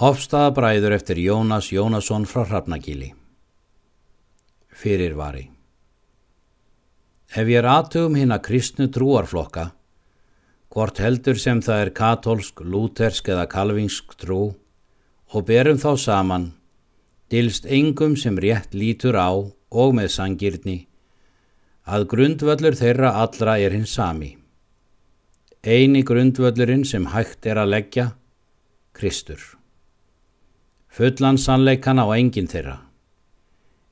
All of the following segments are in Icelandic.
Hofstaðabræður eftir Jónas Jónasson frá Hrafnagíli. Fyrirvari. Ef ég er aðtugum hinn að kristnu trúarflokka, hvort heldur sem það er katolsk, lútersk eða kalvingsk trú og berum þá saman, dilst engum sem rétt lítur á og með sangirni, að grundvöllur þeirra allra er hins sami. Eini grundvöllurinn sem hægt er að leggja, Kristur. Fullan sannleikan á enginn þeirra.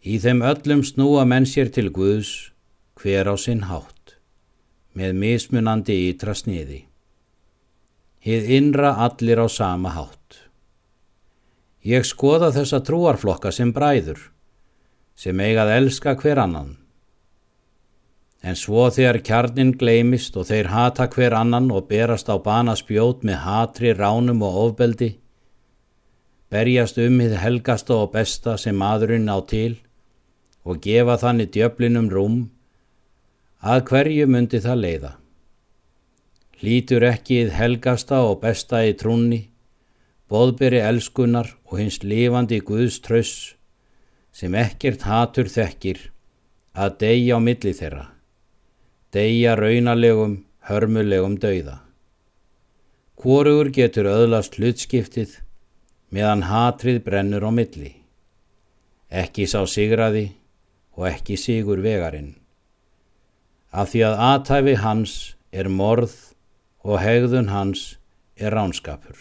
Í þeim öllum snúa menn sér til Guðs hver á sinn hátt, með mismunandi ytra sniði. Hið innra allir á sama hátt. Ég skoða þessa trúarflokka sem bræður, sem eigað elska hver annan. En svo þegar kjarnin gleimist og þeir hata hver annan og berast á bana spjót með hatri, ránum og ofbeldi, berjast um hið helgasta og besta sem maðurinn á til og gefa þannig djöflinum rúm, að hverju myndi það leiða. Hlítur ekki hið helgasta og besta í trúnni, boðberi elskunar og hins lifandi Guðs tröss sem ekkert hatur þekkir að deyja á milli þeirra, deyja raunalegum, hörmulegum dauða. Hvorugur getur öðlast hlutskiptið meðan hatrið brennur á milli. Ekki sá sigraði og ekki sigur vegarinn. Af því að aðtæfi hans er morð og hegðun hans er ránskapur.